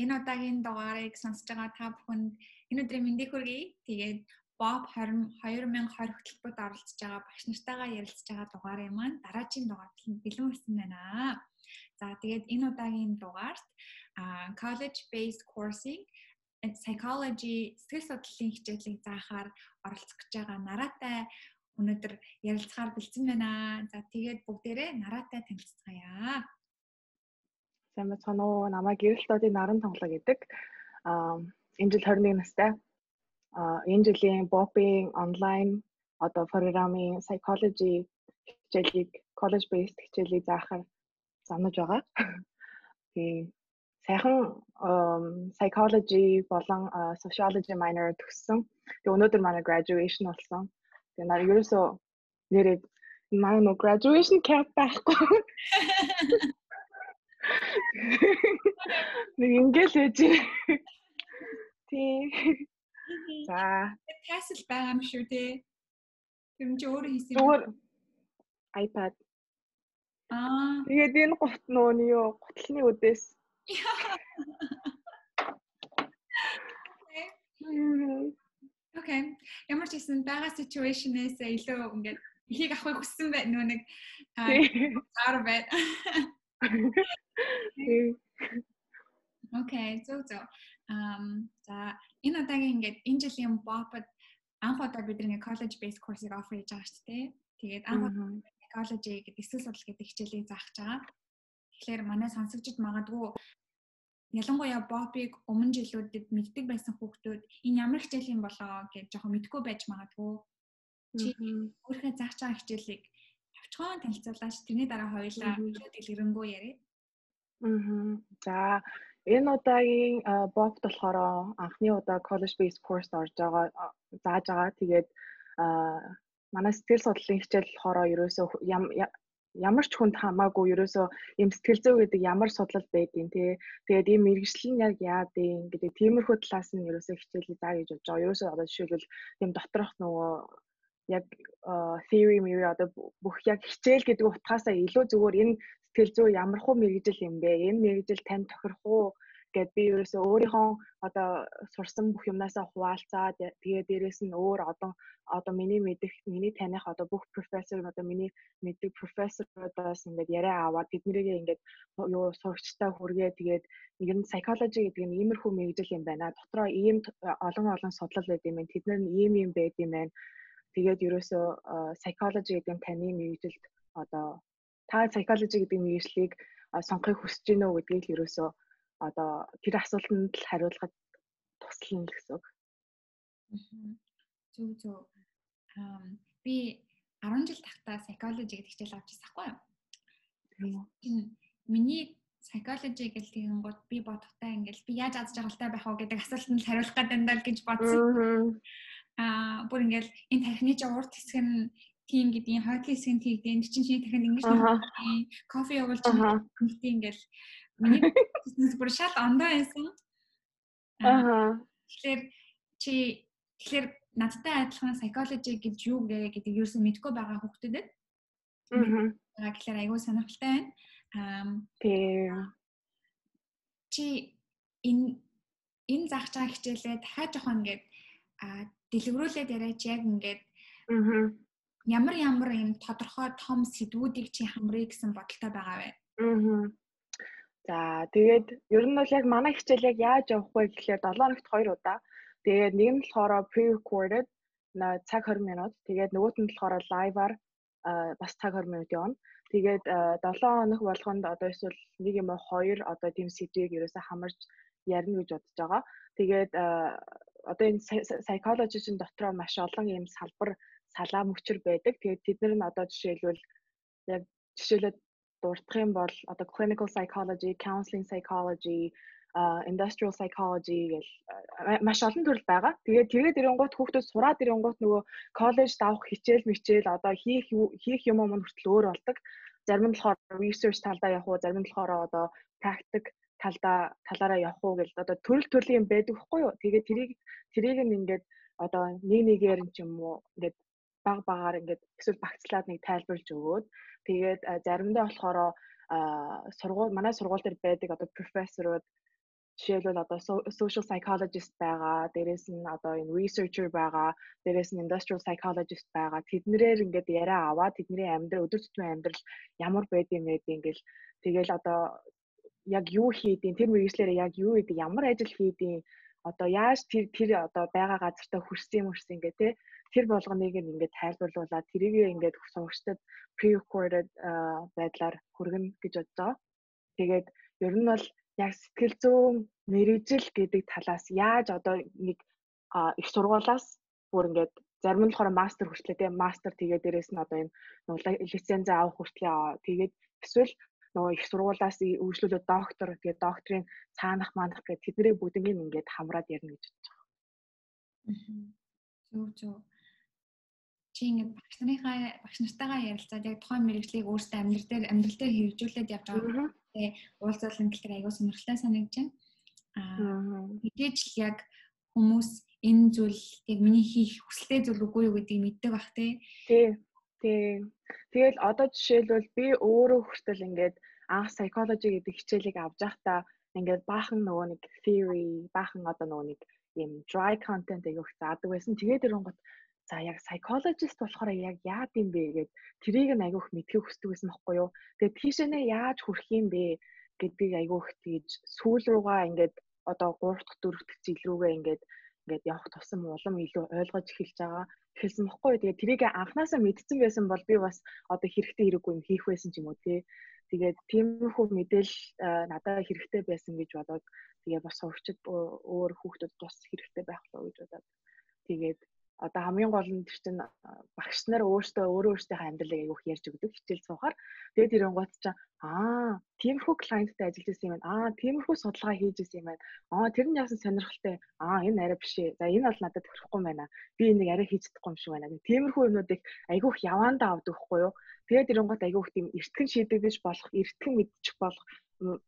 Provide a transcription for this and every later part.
энэ удаагийн дугаарыг сонсож байгаа та бүхэнд энэ өдрийн мэндийг хүргэе. Тэгээд Bob 2020 хөтөлбөрт оролцож байгаа багш нартайгаа ярилцж байгаа дугаарын маань дараагийн дугаарт бэлэн болсон байна. За тэгээд энэ удаагийн дугаарт college based course-ийг psychology сэтгэл судлалын хичээлийг заахаар оролцох гэж байгаа нараатай өнөөдөр ярилцахаар бэлдсэн байна. За тэгээд бүгдээрээ нараатай танилцгаая. Сайн байна уу? Намайг Гэрэлтодын наран тоглоо гэдэг. Аа энэ жил 21 настай. Аа энэ жилийн Boping онлайн одоо программын psychology хичээлийг college based хичээлийг заахаар замнаж байгаа. Тэгээ сайхан psychology болон sociology minor төгссөн. Тэгээ өнөөдөр манай graduation болсон. Тэгээ наа ерөөсөө нэрээ манай нөө graduation cap байхгүй. Нэг ингээл байж. Тий. За. Тассел байгаа юм шүү те. Тэр чи өөрөө хийсэн. Зүгээр iPad. Аа. Тэгээд энэ гут нөөний юу гутлын үдээс. Окей. Ямар ч гэсэн байгаа situation-ээс илүү ингээд ихийг авахыг хүссэн бай нөө нэг цаар бай. Окей, зөв зөв. Ам за энэ удаагийн ингээд энэ жилийн бопод анх удаа бид нэг college based course-ыг offer хийж байгаа шүү дээ. Тэгээд анх psychology гэдэг эсрэг судлал гэдэг хичээлийг заах гэж байгаа. Тэгэхээр манай сонсогчд магадгүй ялангуяа бопыг өмнө жилүүдэд мэддэг байсан хүүхдүүд энэ ямар хичээл юм болоо гэж жоохон мэдгүй байж магадгүй. Чи өөрийнхөө заах чагаа хичээлийг тавчхан танилцуулаач тэрний дараа хоёулаа дэлгэрэнгүй яриа. Аа. За энэ удаагийн бовт болохоор анхны удаа college based course орж байгаа зааж байгаа. Тэгээд манай сэтгэл судлалын хичээл болохоор ерөөсөө ямар ч хүнд хамаагүй ерөөсөө юм сэтгэл зүй гэдэг ямар судлал байдیں۔ тий. Тэгээд ийм мэрэгжил нь яг яад юм гэдэг тиймэрхүү талаас нь ерөөсөө хичээлийг заа гэж бодож байгаа. Ерөөсөө одоо жишээлбэл тийм доторх нөгөө яг theory мэри одоо бүх яг хичээл гэдэг утгаасаа илүү зүгээр энэ сэтгэл зүй ямар хуу мэрэгжил юм бэ? Энэ мэрэгжил тань тохирох уу? гэд би ерөөсөө өөрийнхөө одоо сурсан бүх юмнасаа хуваалцаад тэгээ дээрэс нь өөр одоо одоо миний мэдих миний таних одоо бүх профессор одоо миний мэддэг профессорудаас ингээд яриа аваад тэднэрийг ингээд юу сурагчтай хүргээ тэгээд ер нь psychology гэдэг нь иймэрхүү мэрэгжил юм байна. Дотроо ийм олон олон судлал байд юм байна. Тэднэр нь ийм ийм байд юм байна. Тэгээд ерөөсөө psychology гэдэг нь таны мэрэгжилд одоо та psychology гэдэг мэрэгжлийг сонгохыг хүсэж гинөө гэдгийг л ерөөсөө одоо тэр асуултанд л хариулахад туслана л гэсэн үг. Зөв зөв. Би 10 жил тахта psychology гэдэг хичээл авч байхгүй юу? Миний psychology гэл тэгэн гот би бодохтай ингээл би яаж аз жаргалтай байх вэ гэдэг асуултанд л хариулах гэдэг даа гэж бодсон. Аа бүр ингээл энэ тархины ч урт хэсэг нь тийм гэдгийг хойдлын хэсэг нь тэгдэн чинь чиний тархинд ингэж кофе явуулж байгаа ингээл Миний бизнес бүр шал ондоо байсан. Аа. Тэгэхээр чи тэгэхээр надтай адилхан psychology гэж юу гэ гэдэг юу гэсэн мэдгүй байгаа хүүхдэд. Аа. Тэгэхээр айгүй сонирхолтой байна. Аа. Чи энэ энэ заах чагаа хичээлээ дахиад жоохон ингээд аа дэлгэрүүлээд яриач яг ингээд. Ямар ямар юм тодорхой том сэдвүүдийг чи хамрыг гэсэн бодолтой байгаа вэ? За тэгээд ер нь бол яг манай хичээл яг яаж явах вэ гэхлээр 7 хоногт 2 удаа. Тэгээд нэг нь болохоор pre-recorded цаг 20 минут. Тэгээд нөгөөт нь болохоор live-аар бас цаг 20 минут явна. Тэгээд 7 хоног болгонд одоо эсвэл нэг юм уу хоёр одоо тийм сэдвийг ерөөсө хамарж ярина гэж бодож байгаа. Тэгээд одоо энэ psychology-ийн дотроо маш олон юм салбар салаа мөчр байдаг. Тэгээд тэд нар нь одоо жишээлбэл яг жишээлбэл дурдах юм бол одоо clinical psychology, counseling psychology, uh, industrial psychology гэл маш олон төрөл байгаа. Тэгээд тэгээд ирэнгуут хүүхдүүд сураад ирэнгуут нөгөө коллеж давах хичээл мичээл одоо хийх хийх юм юм хүртэл өөр болдог. Зарим нь болохоор research талдаа явах уу, зарим нь болохоор одоо practic талдаа талаараа явах уу гэл одоо төрөл төрлийн байдаг хгүй юу. Тэгээд тэрийг тэрийг нь ингээд одоо нэг нэгээр юм уу ингээд баг багаар ингээд эсвэл багцлаад нэг тайлбарлаж өгөөд тэгээд заримдаа болохоор сургууль манай сургууль дээр байдаг одоо профессорууд жишээлбэл одоо social psychologist байгаа, дээрээс нь одоо энэ researcher байгаа, дээрээс нь industrial psychologist байгаа. Тэднэрээр ингээд яриа аваад тэдний амьдрал өдөр тутмын амьдрал ямар байд юм бэ ингээл тэгэл одоо яг юу хийдیں۔ Тэр мэрэгчлэрээ яг юу гэдэг, ямар ажил хийдیں одоо яаж тэр тэр одоо байгаа газартаа хүрсэн юм хүрсэн ингээ тий тэр болгоныг ингээ тайлбарлуулаад тэрийг ингээ сурагчдад pre-recorded байдлаар хүргэнэ гэж бодож байгаа. Тэгээд ер нь бол яг сэтгэл зүйн мэрэгжил гэдэг талаас яаж одоо нэг их сургуулаас бүр ингээд зарим нь болохоор мастер хүртлээ тийм мастер тэгээ дээрэс нь одоо энэ лиценз авах хүртлээ тэгээд эсвэл нөгөө их сургуулаас үргэлжлүүлээд доктор тэгээ докторийн цаанах маанах гэх тэдний бүгднийг ингээд хамраад ярина гэж бодож байгаа. Зөв зөв. Чи ингээд багш нарынхаа багш нартайгаа ярилцаад яг тухайн мэрэгжлийг өөрсдөө амьдрал дээр амьдрал дээр хэрэгжүүлээд явж байгаа те уулзуулан гэлтэр аягүй сонирхолтой санагдаж байна. Аа мэдээж л яг хүмүүс энэ зүйл яг миний хийх хүсэлтэй зүйл үгүй юу гэдгийг мэддэг бах те. Тий. Тий. Тэгэл одоо жишээлбэл би өөрөө хүртэл ингээд анх psychology гэдэг хичээлийг авч байхдаа ингээд баахан нөгөө нэг theory, баахан одоо нөгөө нэг юм dry content их заадаг байсан. Тэгээд ирэнгот за яг psychologist болохоор яг яад юм бэ гэд тэрийг нь айгүйх мэдхийг хүсдэг байсан байхгүй юу. Тэгээд тийшээ яаж хүрэх юм бэ гэдгийг айгүйх тэгж сүүл руугаа ингээд одоо 3 дахь 4 дахь жил рүүгээ ингээд ингээд явах тусам улам илүү ойлгож эхэлж байгаа хэлсэн бохгүй. Тэгээд тэрийг анханасаа мэдсэн байсан бол би бас одоо хэрэгтэй хэрэггүй юм хийх байсан ч юм уу тий. Тэгээд тиймэрхүү мэдээлэл надад хэрэгтэй байсан гэж бодоод тэгээ бас сурчид өөр хүүхдүүд бас хэрэгтэй байх болоо гэж бодоод тэгээд одоо хамгийн гол нь тэр чинь багш нар өөртөө өөрөө өөртөө амьдралыг аявуух ярьж өгдөг хичээл суухаар тэгээд ирэнгуут чинь аа тиймэрхүү клиенттэй ажиллаж байсан юм байна. Аа тиймэрхүү судалгаа хийж байсан юм байна. Аа тэр нь яасан сонирхолтой? Аа энэ арай биш за энэ бол надад тохирохгүй байна. Би энийг арай хийж чадахгүй юм шиг байна тиймэрхүү юмнуудыг аявуух яваандаа авдаг хгүй юу? Тэгээд ирэнгуут аявуух тийм эртгэн шийдэгдэж болох эртгэн мэдчих болох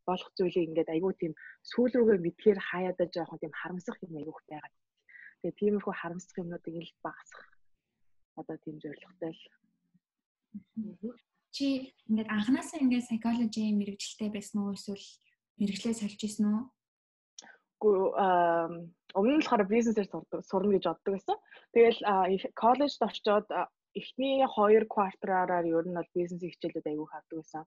болох зүйлийг ингээд айгүй тийм сүүл рүүгээ мэдхээр хаяада жоохон тийм харамсах юм айгүйх байгаад Тэгээ тиймэрхүү харамсах юмнуудыг л багасгах одоо тийм зорилготой л. Чи ингээд анханасаа ингээд psychology мэрэгчлээ байсан уу эсвэл мэрэгчлээ сольж исэн үү? Гэхдээ өмнө нь болохоор бизнесээр сурна гэж боддог байсан. Тэгэл коллежд очиод эхний 2 кварталаараа ер нь бол бизнес хичээлүүд аягүй хавдаг байсан.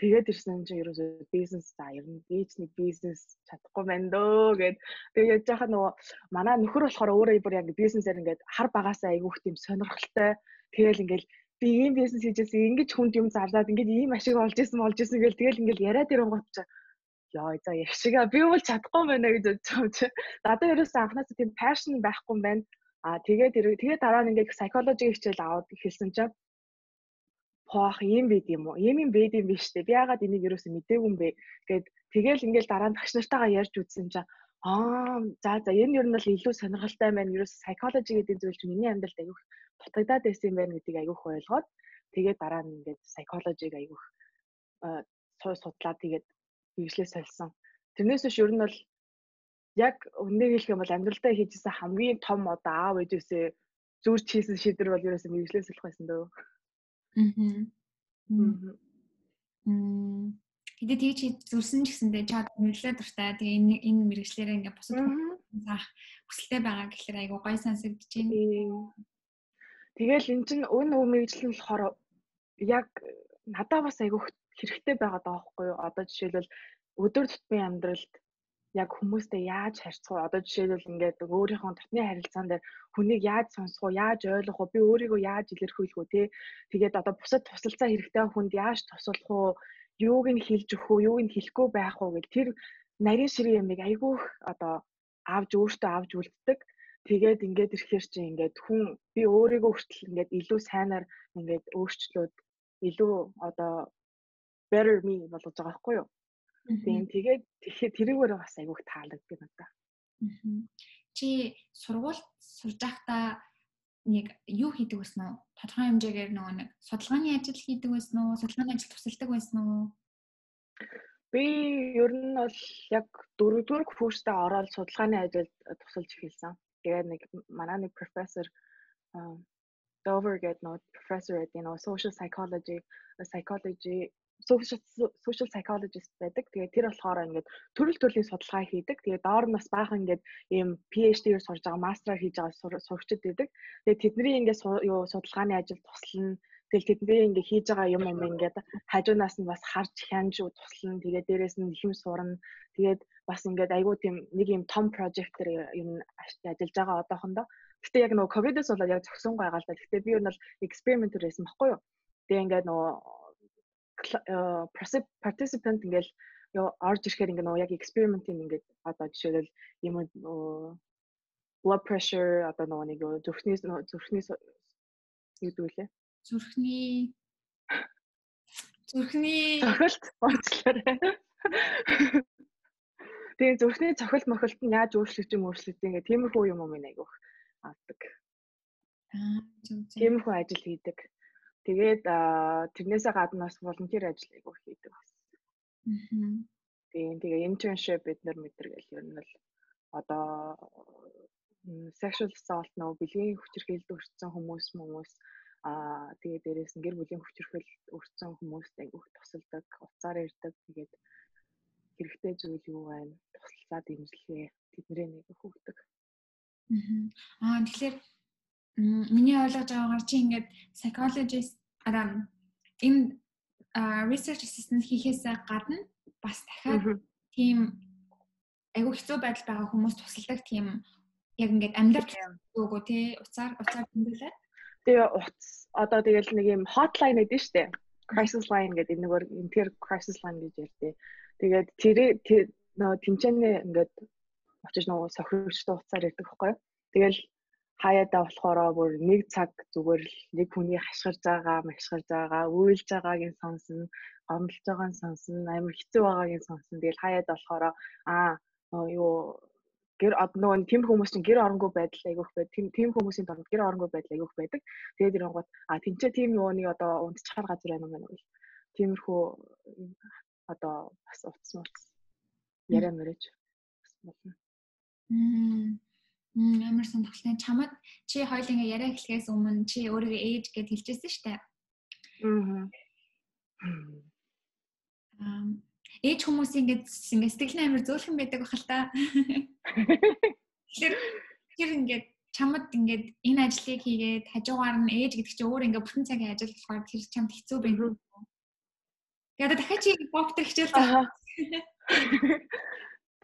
Тэгээд ирсэн чинь ерөөсөө бизнес за ер нь нэг бизнес чадахгүй байна дөө гэд. Тэгээд яхаа нөгөө манай нөхөр болохоор өөрөө бүр яг бизнесээр ингээд хар багасаа айгүйх тийм сонирхолтой. Тэгэл ингээд би ийм бизнес хийжсэн ингэж хүнд юм зарлаад ингээд ийм ашиг олж исэн болж исэн гэл тэгэл ингээд яриад ирэнгуут чи яа за яг шига би бол чадахгүй байна гэж байгаа чи надад ерөөсөө анхнаасаа тийм passion байхгүй юм байна а тэгээд тэгээд дараа нь ингээд psychology хичээл аваад эхэлсэн чинь хоох юм байд юм уу? Ийм юм байд юм биш үү? Би яагаад энийг ерөөсөө мдээгүй юм бэ? Гэт тэгэл ингээл дараа нь багш нартайгаа ярьж үзсэн чинь аа за за энэ ер нь бол илүү сонирхолтой байна. Ерөөсөө psychology гэдэг зүйл чинь миний амьдралд аягүй дутагдаад байсан юм байна гэдгийг аягүй ойлгоод тэгээд дараа нь ингээд psychology-г суу судлаад тэгээд бичлээ сольсон. Тэрнээс биш ер нь бол яг өнөөг хэлэх юм бол амьдралдаа хийжсэн хамгийн том одоо аав ээжээсээ зүрч хийсэн шийдвэр бол ерөөсөө мэрэгчлээс болох байсан дөө. Аа. Мм. Хэдий тийч зүрсэн ч гэсэндээ чад мэдлээ дуртай. Тэгээ энэ энэ мэрэгчлэрээ ингээ бусад заах хүсэлтэй байгаа гэхэлэр айгу гой сонсогдож байна. Тэгэл эн чин өн өв мэрэгжил нь болохоор яг надад бас айгу хэрэгтэй байгаа даа байхгүй юу? Одоо жишээлбэл өдөр тутмын амьдралд яг хүмүүстэй яаж харьцах вэ? Одоо жишээлбэл ингээд өөрийнхөө дотны харилцаан дээр хүнийг яаж сонсох уу, яаж ойлгох уу, би өөрийгөө яаж илэрхийлэх үү те. Тэгээд одоо бусад тусалцаа хэрэгтэй хүнд яаж туслах уу, юуг нь хэлж өгөх үү, юуг нь хэлэхгүй байх уу гэл тэр нарийн ширээ ямиг айгүйх одоо авж өөртөө авж үлддэг. Тэгээд ингээд ирэхээр чи ингээд хүн би өөрийгөө хүртэл ингээд илүү сайнаар ингээд өөрчлөөд илүү одоо better me болгож байгаа байхгүй юу? Тийм тэгээд тэгэхээр тэрүүгээр бас айгүйх таалагддаг надад. Чи сургуульд сурж байхдаа нэг юу хийдэг байсан уу? Тодорхой хэмжээгээр нөгөө нэг судалгааны ажил хийдэг байсан уу? Судалгааны ажил тусалдаг байсан уу? Би ер нь бол яг дөрөвдүгээр курстаа ороод судалгааны ажилд тусалж эхэлсэн. Тэгээд нэг манай нэг профессор Dover гэдэг нөө professor гэдэг нөө social psychology psychology social social psychologist байдаг. Тэгээд тэр болохоор ингээд төрөл төрлийн судалгаа хийдэг. Тэгээд доор нь бас баахан ингээд ийм PhD-ээр сурж байгаа, мастер хийж байгаа сурагчид байдаг. Тэгээд тэдний ингээд юу судалгааны ажил туслана. Тэгэл тэдний ингээд хийж байгаа юм юм ингээд хажуунаас нь бас харж хянж туслана. Тэгээд дээрэс нь хэм сурна. Тэгээд бас ингээд айгүй тийм нэг юм том project-ээр юм ажиллаж байгаа одоохондоо. Гэтэ яг нөгөө ковидос болоод яг зөксөн байгаа л да. Гэтэ би ер нь бол экспериментер байсан баггүй юу. Тэгээ ингээд нөгөө participant ингээл ёо орж ирэхээр ингээ нөө яг экспериментийн ингээд одоо жишээлбэл юм blood pressure одоо нөгөө нэг зүрхний зүрхний юудүүлээ зүрхний зүрхний цохилт уучлаарай. Тэгээ зүрхний цохилт мохилт нь яаж өөрчлөгдөж юм өөрчлөгдөж ингээ тиймэрхүү юм юм айгуух авдаг. Аа тиймэрхүү ажил хийдэг. Тэгээд тэрнээсээ гадна бас волонтер ажил айгуу хийдэг бас. Аа. Тийм тэгээ internship бид нар мэдэр гэл ер нь л одоо sexual assault нөө бэлгийн хүчирхийлэлд өртсөн хүмүүс хүмүүс аа тэгээ дээрээс нь гэр бүлийн хүчирхийлэлд өртсөн хүмүүст айгуух тусалдаг, уцаар ирдэг. Тэгээд хэрэгтэй зүйл юу байна? Туслалцаа дэмжлэгээ тэднэрээ нэг хөвгдөг. Аа тэгэхээр миний ойлгож байгаагаар чи ингээд psychologist араа энэ research assistant хийхээс гадна бас дахиад тийм айгүй хэцүү байдал байгаа хүмүүс тусалдаг тийм яг ингээд амьдарч үгүй тий уцаар уцаар хөндлөө. Тэгээ утас одоо тэгэл нэг юм hotline гэдэг нь штэ. Crisis line гэдэг нэгээр интер crisis line гэж ярьдээ. Тэгээд тэр нөө тэмцээнээ ингээд очиж нөгөө сохирчтой уцаар ирдэг байхгүй. Тэгэл хаяада болохоор бүр нэг цаг зүгээр л нэг хүний хашгирж байгаа, машгирж байгаа, уйлж байгаагийн сонсно, гомдолж байгааг нь сонсно, амар хэцүү байгаагийн сонсно. Тэгэл хаяада болохоор аа юу гэр нөгөө тийм хүмүүс чинь гэр оронгүй байдал айгүйх байд. Тийм тийм хүмүүсийн донд гэр оронгүй байдал айгүйх байдаг. Тэгээд ирэнгууд а тэнцээ тийм нөгөө нэг одоо унтчихар газар байна юм байна уу. Тиймэрхүү одоо бас утас мууц яриа мөрөж болно. Мм амар сонирхолтой. Чамд чи хоёулаа яриа эхлэхээс өмнө чи өөрийгөө ээж гэж хэлчихсэн шүү дээ. Аа. Ээж хүмүүс ингэж ингэ сэтгэл амар зөөлхөн байдаг бахал та. Тэгэхээр тэр ингээд чамд ингээд энэ ажлыг хийгээд хажуугаар нь ээж гэдэг чинь өөр ингээд бүтэн цагийн ажил болохоор тэр чамд хэцүү байх. Тэгээд дахиад чи боктер хичээл.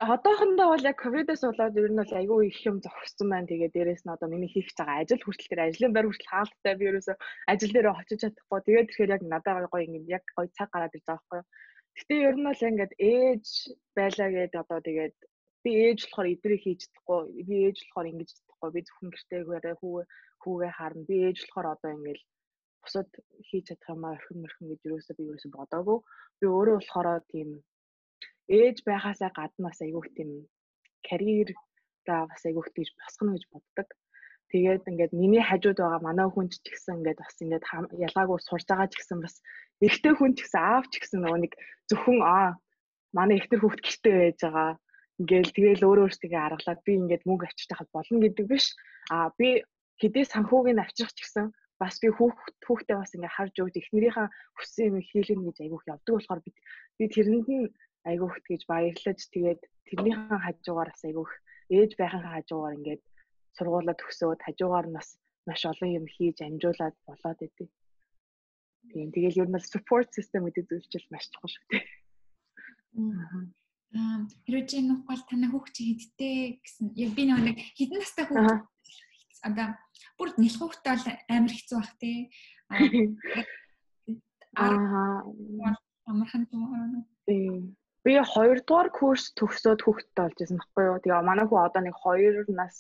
одоохондоо бол яг ковидос болоод ер нь бол айгүй их юм зогссон байна. Тэгээ дээрэс нь одоо миний хийх байгаа ажил хүртэл тэр ажлын байр хүртэл хаалттай би ерөөсө ажил дээр очиж чадахгүй. Тэгээд тэгэхээр яг надад гоё ингэ яг гоё цаг гараад ирж байгаа байхгүй юу. Гэтэ ер нь бол ингээд ээж байлаа гэдэг одоо тэгээд би ээж болохоор идрийг хийж чадахгүй. Би ээж болохоор ингэж чадахгүй. Би зөвхөн гэртээ хүү хүүгээ харна. Би ээж болохоор одоо ингээд бусад хийж чадах юм аа орхин мөрхөн гэж ерөөсө би ерөөсө бодоагүй. Би өөрөө болохоор тийм ээж байхаасаа гадна бас айгүйх тийм карьер да бас айгүйх тийж босгоно гэж боддог. Тэгээд ингээд миний хажууд байгаа манай хүн ч гэсэн ингээд бас ингээд ялгаагүй сурж байгаа ч гэсэн бас эрэгтэй хүн ч гэсэн аав ч гэсэн нөгөө нэг зөвхөн аа манай ихтер хүүхд гэртээ байж байгаа. Ингээл тэгэл өөрөө өөртөө аргалаад би ингээд мөнгө авчиж тахад болно гэдэг биш. Аа би хэдий санхүүг нь авчрах ч гэсэн бас би хүүхд хүүхдээ бас ингээд харж өгч эхнэрийнхээ хүссэн юм хийлгэн гэж айгүйх явдаг болохоор би би тэрэнд нь айгүйх гэж баярлаж тэгээд тэрнийхэн хажуугаар бас айгүйх ээж байхынхаа хажуугаар ингээд сургуулаа төгсөөд хажуугаар нь бас маш олон юм хийж амжуулаад болоод идэв. Тийм тэгэл ер нь support system гэдэг зүйлчил маш чухал шүү дээ. Аа хэрвээ чи нөх бол танай хүүхд чи хэдтэй гэсэн яг би нэг хэдэн настай хүүхд одоо бүр нэлх хүүхдтэй бол амар хэцүү бах тий. Аа амархан тийм. Би 2 дугаар курс төгсөөд хүүхэдтэй болж байсан байхгүй юу. Тэгээ манай хүү одоо нэг 2 нас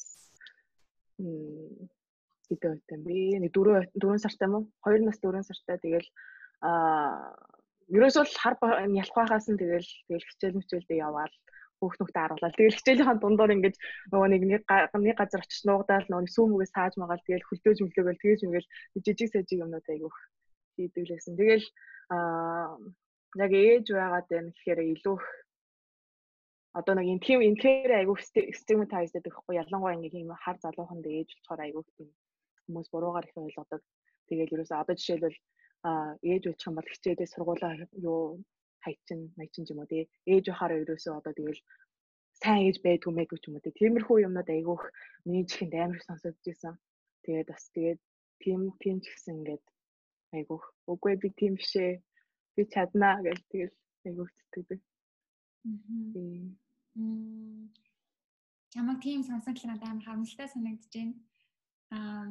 гэдэг байт юм би. Нэг 4 4 сартай уу? 2 нас 4 сартай. Тэгэл аа ерөөсөө л хар ялах байхаас нь тэгэл тэгэл хичээл мчээлдээ яваал хүүхнүүхтэй харуулаад тэгэл хичээлийнхаа дундуур ингэж нөгөө нэг нэг газар очиж нуугдаал нөгөө сүүмгээс сааж магаал тэгэл хөлдөөж мөлөөгөл тэгэж мэгэл жижиг сажиг юмнууд айгүйх хийдэг лээсэн. Тэгэл аа яг ээж байгаад байна гэхээр илүү одоо нэг юм тийм инхээр айгүй стигматайз гэдэг хэвгүй. Ялангуяа ингээ юм хар залуухан дээр ээж болохоор айгүй тийм хүмүүс буруугаар их ойлгодог. Тэгээд ерөөсөө одоо жишээлбэл ээж үлчих юм бол хичээлээ сургуулаа юу хайчин маячин ч юм уу тий ээж байхаараа ерөөсөө одоо тэгэл сайн ээж байдгүй мэдгүй ч юм уу тий тиймэрхүү юмнууд айгүйх миний чихэнд амар сонсогдож исэн. Тэгээд бас тэгээд тийм тийм ч гэсэн ингээд айгүйх үгүй би тийм бишээ би чаднаа гэж тэгэл айгүйх сэтгэдэг. Мм. Чамаг тийм сонсогдол надад амар харамсалтай санагдаж байна. Аа.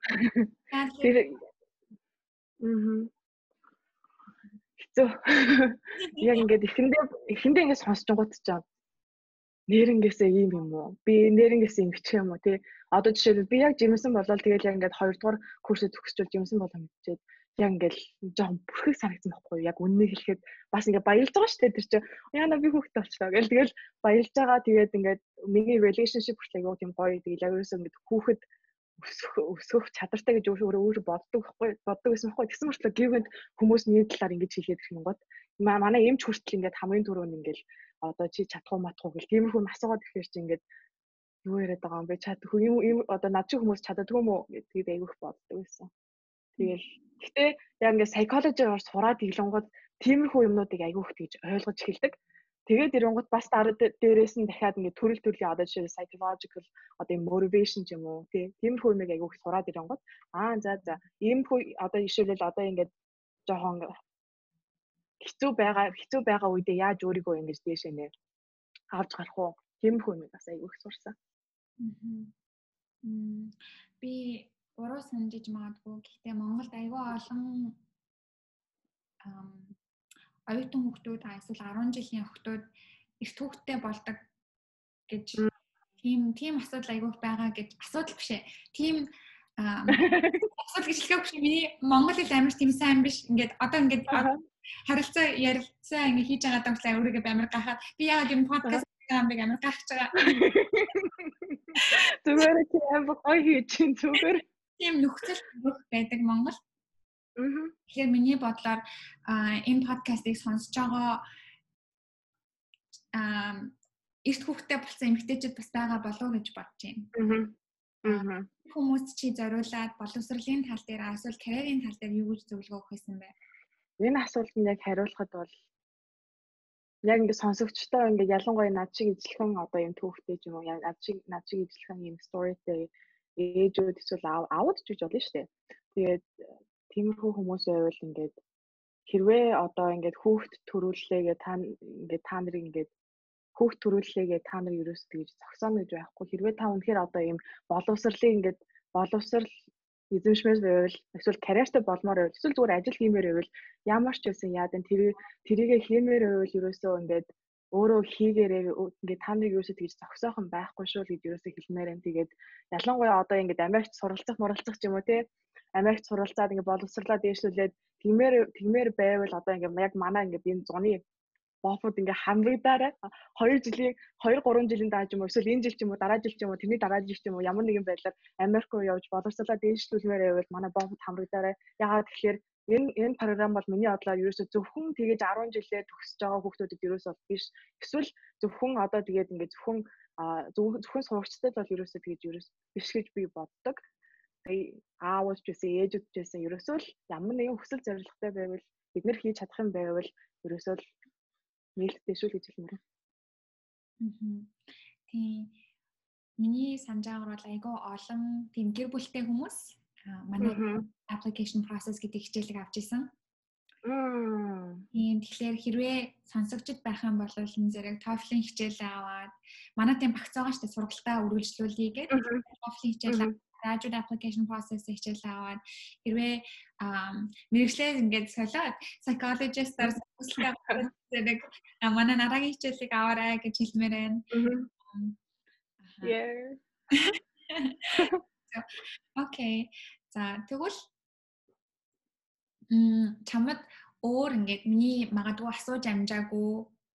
Тэр Мм. Хэцүү. Яг ингээд эхэндээ эхэндээ ингээд сонсч гот ч юм. Нэрнгээсээ ийм юм уу? Би нэрнгээсээ ингэчих юм уу тий? Одоо жишээлбэл би яг жимсэн болоод тэгээд яг ингээд 2 дугаар курсээ төгсчүүл жимсэн болоо мэдчихээд яг ингээл жоохон бүрхэг санагдсан байхгүй яг үннийг хэлэхэд бас ингээ баялж байгаа шүү дээ тэр чинь. Яана би хүүхэд болчлоо гэл. Тэгэл баялж байгаа. Тэгээд ингээд миний relationship хүртэл айгуу тийм гоё тэгэл яг ерөөсөө ингээд хүүхэд өсөх өсөх чадвартай гэж өөрөө өөрөө боддог байхгүй боддог гэсэн байхгүй. Тэгсэн мөртлөө гівэнд хүмүүс миний талаар ингэж хэлээд ирэх юм гот. Манай эмч хүртэл ингээд хамгийн түрүүнд ингээд одоо чи чадах уу матах уу гэл тиймэрхүү асуугаад ирэхээр чи ингээд юу яриад байгаа юм бэ? Чаддгүй юм одоо над чи хүмүүс чаддгүй юм уу гэдгийг айгүйх боддог байсан. Тэгэл Гэхдээ яг ингээд psychology-гаар сураад иглэнгод тиймэрхүү юмнуудыг айгүйх тэгж ойлгож эхэлдэг. Тэгээд ирэнгууд бас дараа дээрээс нь дахиад ингээд төрөл төрлийн одоо жишээ psychological одоо motivation ч юм уу тий тиймэрхүү юмыг айгүйх сураад ирэнгууд аа за за иймэрхүү одоо жишээлбэл одоо ингээд жоохон хэцүү байгаа хэцүү байгаа үедээ яаж өөрийгөө ингэж дээшээ нэ авч гарах уу тиймэрхүү юмыг бас айгүйх сурсан. Би буруу санджиж магадгүй. Гэхдээ Монголд аюул олон оюутан хүүхдүүд эсвэл 10 жилийн хүүхдүүд их түүхтэй болдог гэж тийм тийм асуудал аюул байгаа гэж асуудал биш ээ. Тийм асуудал гэж хэлэхгүй биш. Миний монгол хэл амар тийм сайн биш. Ингээд одоо ингээд харилцаа ярилцаа ингээд хийж байгаа даа өөрийгөө амар гахаад би яагаад юм подкаст бэ амар гахаж байгаа. Зүгээр амар гоё хийж чинь зүгээр тийм нөхцөл байдаг Монгол. Тэгэхээр миний бодлоор энэ подкастыг сонсож байгаа аа эрт хүүхдээ болсон эмэгтэйчүүд бас байгаа болов уу гэж бодож байна. Аа. Хүмүүс чи зориулаад боловсролын тал дээр эсвэл карьерийн тал дээр юу гэж зөвлөгөө өгөх байсан бэ? Энэ асуултанд яг хариулахад бол яг ингээд сонсогчтой ингээд ялангуяа над шиг ижлэхэн одоо юм түүхтэй ч юм уу над шиг над шиг ижлэхэн юм сторитэй ээжүүд эсвэл аауд ч гэж болно шүү дээ. Тэгээд тиймэрхүү хүмүүс байвал ингээд хэрвээ одоо ингээд хүүхд төрүүллээгээ та ингээд та нарыг ингээд хүүхд төрүүллээгээ та нар ерөөс тэгж зогсооно гэж байхгүй. Хэрвээ та үнэхээр одоо ийм боловсрлыг ингээд боловсрал эзэмшмээр байвал эсвэл карьертай болмоор байвал эсвэл зүгээр ажил хиймээр байвал ямар ч байсан яадан тэр тэрийгэ хиймээр байвал ерөөсөө ингээд өөрөө хийгээрээ ингээд та нарыг юусоо тэгж зогсоохон байхгүй шүү л гэж юусоо хэлмээр юм. Тэгээд ялангуяа одоо ингээд Америкт суралцах муралцах ч юм уу те Америкт суралцаад ингээд боловсрлаа дээшлүүлээд тэгмээр тэгмээр байвал одоо ингээд яг манай ингээд энэ зуны бофод ингээ хамрагдаарай 2 жилийн 2 3 жилийн дараа ч юм уу эсвэл энэ жил ч юм уу дараа жил ч юм уу тэрний дараа жил ч юм уу ямар нэгэн байдлаар Америк руу явж боловсруулаад дээшлүүлмээр байвал манай бофод хамрагдаарай ягаад тэгэхээр энэ энэ програм бол миний бодлоор ерөөсө зөвхөн тэгэж 10 жилээр төгсөж байгаа хүүхдүүдэд ерөөсө биш. Эсвэл зөвхөн одоо тэгээд ингээд зөвхөн зөвхөн сурагчдад бол ерөөсө тэгэж ерөөс биш гэж би боддог. Аавч гэсэн ээжүүд гэсэн ерөөсөө л ямар нэгэн хүсэл зорилготой байвал бид нэр хийж чадах юм байвал ерөөсөө л нээлттэй шүү гэж хэлмээр. Аа. Тийм. Миний санджаагаар бол айгүй олон тийм гэр бүлтэй хүмүүс манай application process гэдэг хичээлийг авч исэн. Тийм тэгэхээр хэрвээ сонсогчд байх юм бол энэ зэрэг TOEFL-ийн хичээл аваад манай тийм багц байгаа шүү дээ сургалтаа үргэлжлүүлье гэдэг TOEFL-ийн хичээл graduate application process хичээл аваад хэрвээ мэрэгчлээ ингээд солиод psychologist-аар хүсэлтэй зэрэг манай нарагийн хичээлийг аваарай гэж хэлмээр байна. Yeah. Окей. За тэгвэл м чамд өөр ингээд миний магадгүй асууж амжаагүй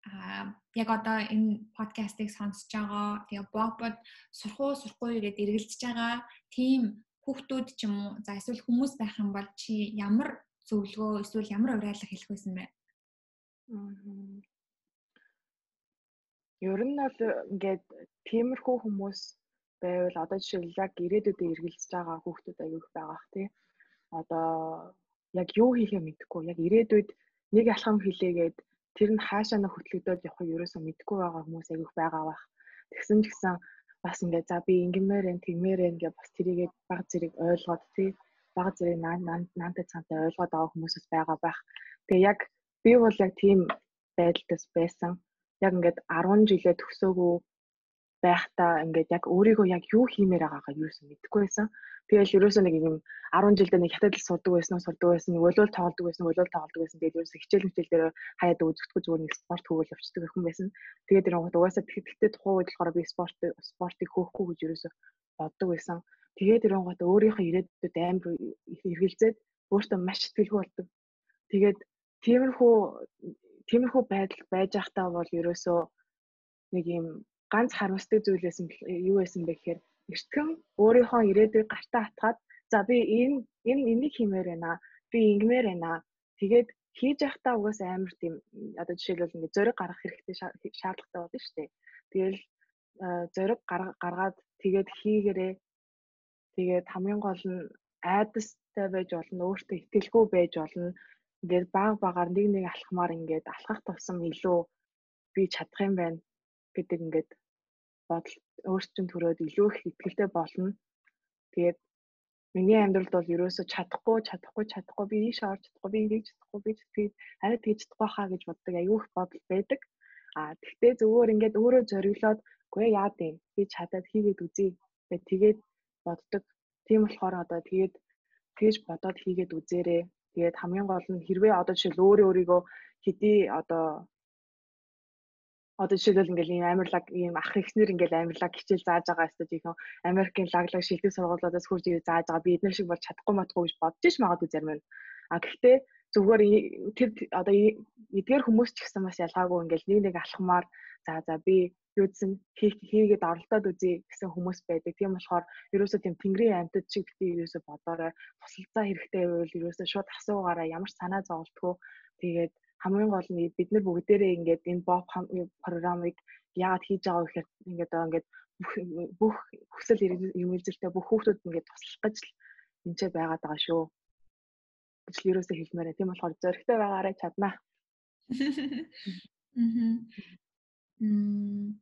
а яг одоо энэ подкастыг сонсож байгаа тэгээ бобод сурах уу сурахгүй гэдэг эргэлдэж байгаа тийм хүүхдүүд ч юм уу за эсвэл хүмүүс байх юм бол чи ямар зөвлөгөө эсвэл ямар уриалга хэлэх байсан бэ? Ер нь бол ингээд тиймэрхүү хүмүүс байвал одоо жишээл яг ирээдүйдээ эргэлзэж байгаа хүүхдүүд аягүй их байгаа х тий. Одоо яг юу хийхээ мэдэхгүй яг ирээдүйд нэг алхам хэлээгээд тэр нь хаашаа нэ хөтлөгдөд явахыг ерөөсөө мэдэхгүй байгаа хүмүүс аягүй байгаа бах. Тэгсэн ч гэсэн бас ингээд за би ингэмээр энэ тэгмээр гэж бас тэрийгээ баг зэрэг ойлгоод тий баг зэрэг наантай цаантай ойлгоод байгаа хүмүүсс байгаа байх. Тэгээ яг би бол яг тийм байдалтас байсан. Яг ингээд 10 жилээ төгсөөгөө байхдаа ингээд яг өөрийгөө яг юу хиймээр байгаагаа юу ч мэдэхгүй байсан. Тэгэл ерөөсөө нэг юм 10 жилдээ нэг хятад л сурдаг байсан сурдаг байсан, өлөөл тоглодог байсан, өлөөл тоглодог байсан. Тэгээд ерөөсөө хичээл хичээл дээр хаяад үзэхгүй зүгээр нэг спорт хөвөл явчихдаг хүн байсан. Тэгээд тэр гот угаасаа тэгтээ тухайн үед болохоор би спорт спортыг хөөхгүй гэж ерөөсөө боддог байсан. Тэгээд тэр гот өөрийнхөө ирээдүйд амар эргэлзээд өөртөө маш сэтгэлгүй болдог. Тэгээд тиймэрхүү тиймэрхүү байдал байж байхдаа бол ерөөсөө нэг юм ганц харамсдаг зүйл байсан юу байсан бэ гэхээр эртгэн өөрийнхөө ирээдүйг гартаа атгаад за би энэ энэ энийг хиймээр байна. Би ингэмээр байна. Тэгээд хийж явахдаа угаас амар тийм одоо жишээлбэл ингээд зориг гаргах хэрэгтэй шаардлагатай болно шүү дээ. Тэгэл зориг гаргаад тэгээд хийгэрээ тэгээд хамгийн гол нь айдастай байж болно, өөртөө итгэлгүй байж болно. Ингээд баг багаар нэг нэг алхмаар ингээд алхах тусам илүү би чадах юм байна гэдэг ингээд бодол өөрсдөө төрөөд илүү их ихтэй болно. Тэгээд миний амьдралд бол ерөөсө чадахгүй, чадахгүй, чадахгүй би ийш орж чадахгүй, би ингэж чадахгүй, би тэгээд арай тэгж чадахгүй хаа гэж боддог аюух бодол байдаг. А тэгтээ зөвөр ингээд өөрөө зориглоод үгүй яа гэв би чадаад хийгээд үзье. Тэгээд тэгээд боддог. Тийм болохоор одоо тэгээд тэгж бодоод хийгээд үзээрэй. Тэгээд хамгийн гол нь хэрвээ одоо жишээл өөрөө өөрийгөө хэдий одоо одоо жишээлбэл ингээл ийм амарлаг ийм ах ихнэр ингээл амарлаг хичээл зааж байгаа өстөж ийм Америкийн лаглаг шилдэг сургуулиудаас хурж ив зааж байгаа би эдгээр шиг бол чадахгүй матгүй гэж бодож ш магадгүй зарим нь. А гэхдээ зүгээр тэр одоо эдгээр хүмүүс ч гэсэн бас ялгаагүй ингээл нэг нэг алхмаар за за би юудсан хийгээд оролдоод үзье гэсэн хүмүүс байдаг. Тийм болохоор ерөөсөө тийм тэнгэрийн амьтад шиг бити ерөөсөө бодоорой. Тусалцаа хэрэгтэй байвал ерөөсөө шууд асуугаараа ямар санаа зовлтгүй. Тэгээд хамгийн гол нь бид нар бүгдээрээ ингээд энэ боб програмыг яагаад хийж байгаа вэ гэхээр ингээд ингээд бүх хүсэл эрмэлзэлтэй бүх хүүхдүүд ингээд туслах гэж л энэ ч байгаад байгаа шүү. гэж л ерөөсөө хэлмээрээ. Тийм болохоор зөрөгтэй байгаарай чаднаа. Мм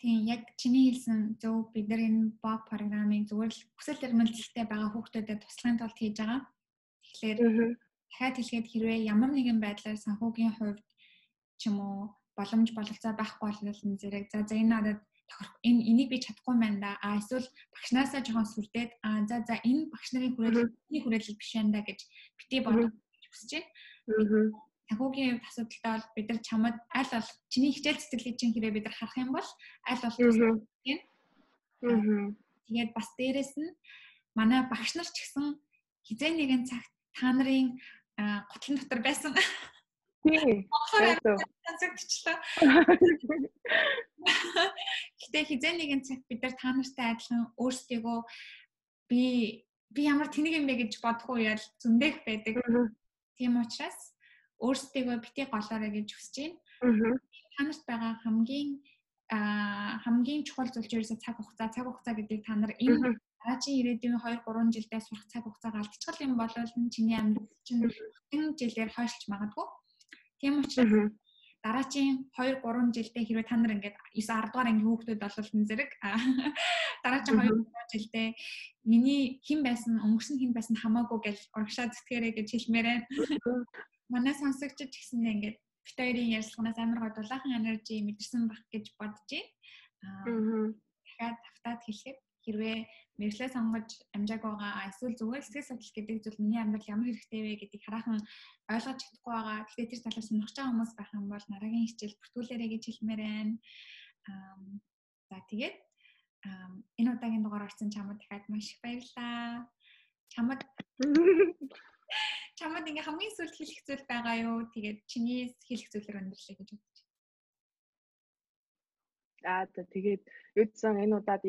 Тийм яг чиний хэлсэн зөв бид нар энэ боб програмыг зүгээр л хүсэл эрмэлзэлтэй байгаа хүүхдүүдэд туслахын тулд хийж байгаа. Тэгэхээр дахиад хэлгээд хэрвээ ямар нэгэн байдлаар санхүүгийн хувьд ч юм уу боломж бололцоо байхгүй бол зэрэг за за энэ надад тохирох энэ энийг би чадахгүй байна да. А эсвэл багшнаасаа жоохон сүрдээд а за за энэ багш нарын хүрээлэл хүрээлэл биш байна да гэж битгий бодож хүсэж байна. Санхүүгийн асуудалтай бол бид нар чамд аль бол чиний хичээл цэцэрлэг чинь хэрэг бид нар харах юм бол аль бол тийм. Тэгээд бас дээрэс нь манай багш нар ч гэсэн хизээ нэгэн цагт та нарын готлон дотор байсан. Тийм. Зөвчлээ. Гэтэ хизээ нэгэн цаг бид нар та нартай адилхан өөрсдийгөө би би ямар тэнийг юм бэ гэж бодохгүй ял зөндөх байдаг. Тийм учраас өөрсдийгөө бити голоорой гэж хүсэж байна. Та нарт байгаа хамгийн хамгийн чухал зүйл ерөөсө цаг хугацаа цаг хугацаа гэдэг та нар энэ дараагийн ирээдүйн 2 3 жилдээ сурах цаг хугацаа алдчихвал юм бол чиний амьдрал чинь хэн жилээр хойшлж магадгүй. Тийм учраас дараагийн 2 3 жилдээ хэрвээ та нар ингээд 9 10 дугаар анги хүүхдүүд болвол зэрэг дараагийн 2 3 жилдээ миний хэн байсан өнгөрсөн хэн байсан хамаагүй гэж урагшаа зүтгэрэй гэж хэлмээрээ. Манай сонсогчд гэсэндээ ингээд бит хоёрын ярилцлаганаас амар гой дулаахан энержи мэдэрсэн баг гэж байна. Аа дахиад тавтаад хэлэхэд хэрвээ мэдлээ сонгож амжааг байгаа эсвэл зүгээр сэтгэл судлал гэдэг зүйл миний амьдрал ямар хэрэгтэй вэ гэдгийг хараахан ойлгож чадахгүй байгаа. Тэгэхээр тэр талаас сонирхож байгаа хүмүүс байх юм бол дараагийн хичээл бүртгүүлээрэй гэж хэлмээр байна. За тэгээд энэ удаагийн дугаар орсон чамд дахиад маш их баярлалаа. Чамд чамд ингээ хамгийн сүүлд хэлэх зүйл байгаа юу? Тэгээд чиний хэлэх зүйлээр өндөрлөе гэж байна. Аа тэгээд юудсан энэ удаад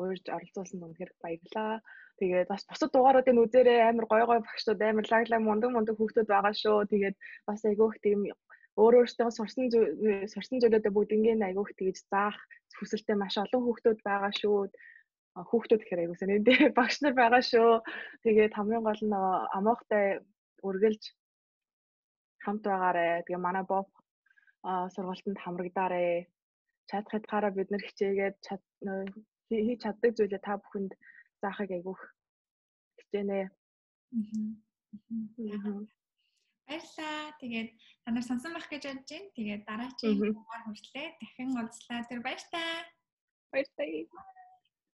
уурж оролцуулсан үнэхээр баярлалаа. Тэгээд бас бусад дугааруудыг үзээрэй амар гой гой багшууд амар лаглаг мундаг мундаг хүүхдүүд байгаа шүү. Тэгээд бас айгүйх тийм өөр өөртөө сурсан сурсан зүйлүүдээ бүгд ингээд айгүйх тэгж заах хүсэлтэй маш олон хүүхдүүд байгаа шүү. хүүхдүүд гэхээр айгуу сонирхолтой багш нар байгаа шүү. Тэгээд хамгийн гол нь амоохтай үргэлж хамт байгаарэ. Тэгээ манай боб сургалтанд хамрагдаарэ. Чадах хэтгаараа бид нар хичээгээд хийж чаддаг зүйлээ та бүхэнд заахыг айгүйх хичээнэ. Баярлалаа. Тэгээд та нар сонсон байх гэж бодож байна. Тэгээд дараагийн дугаар хүртлээ дахин уулзлаа. Тэр баяр таа. Баяр таа.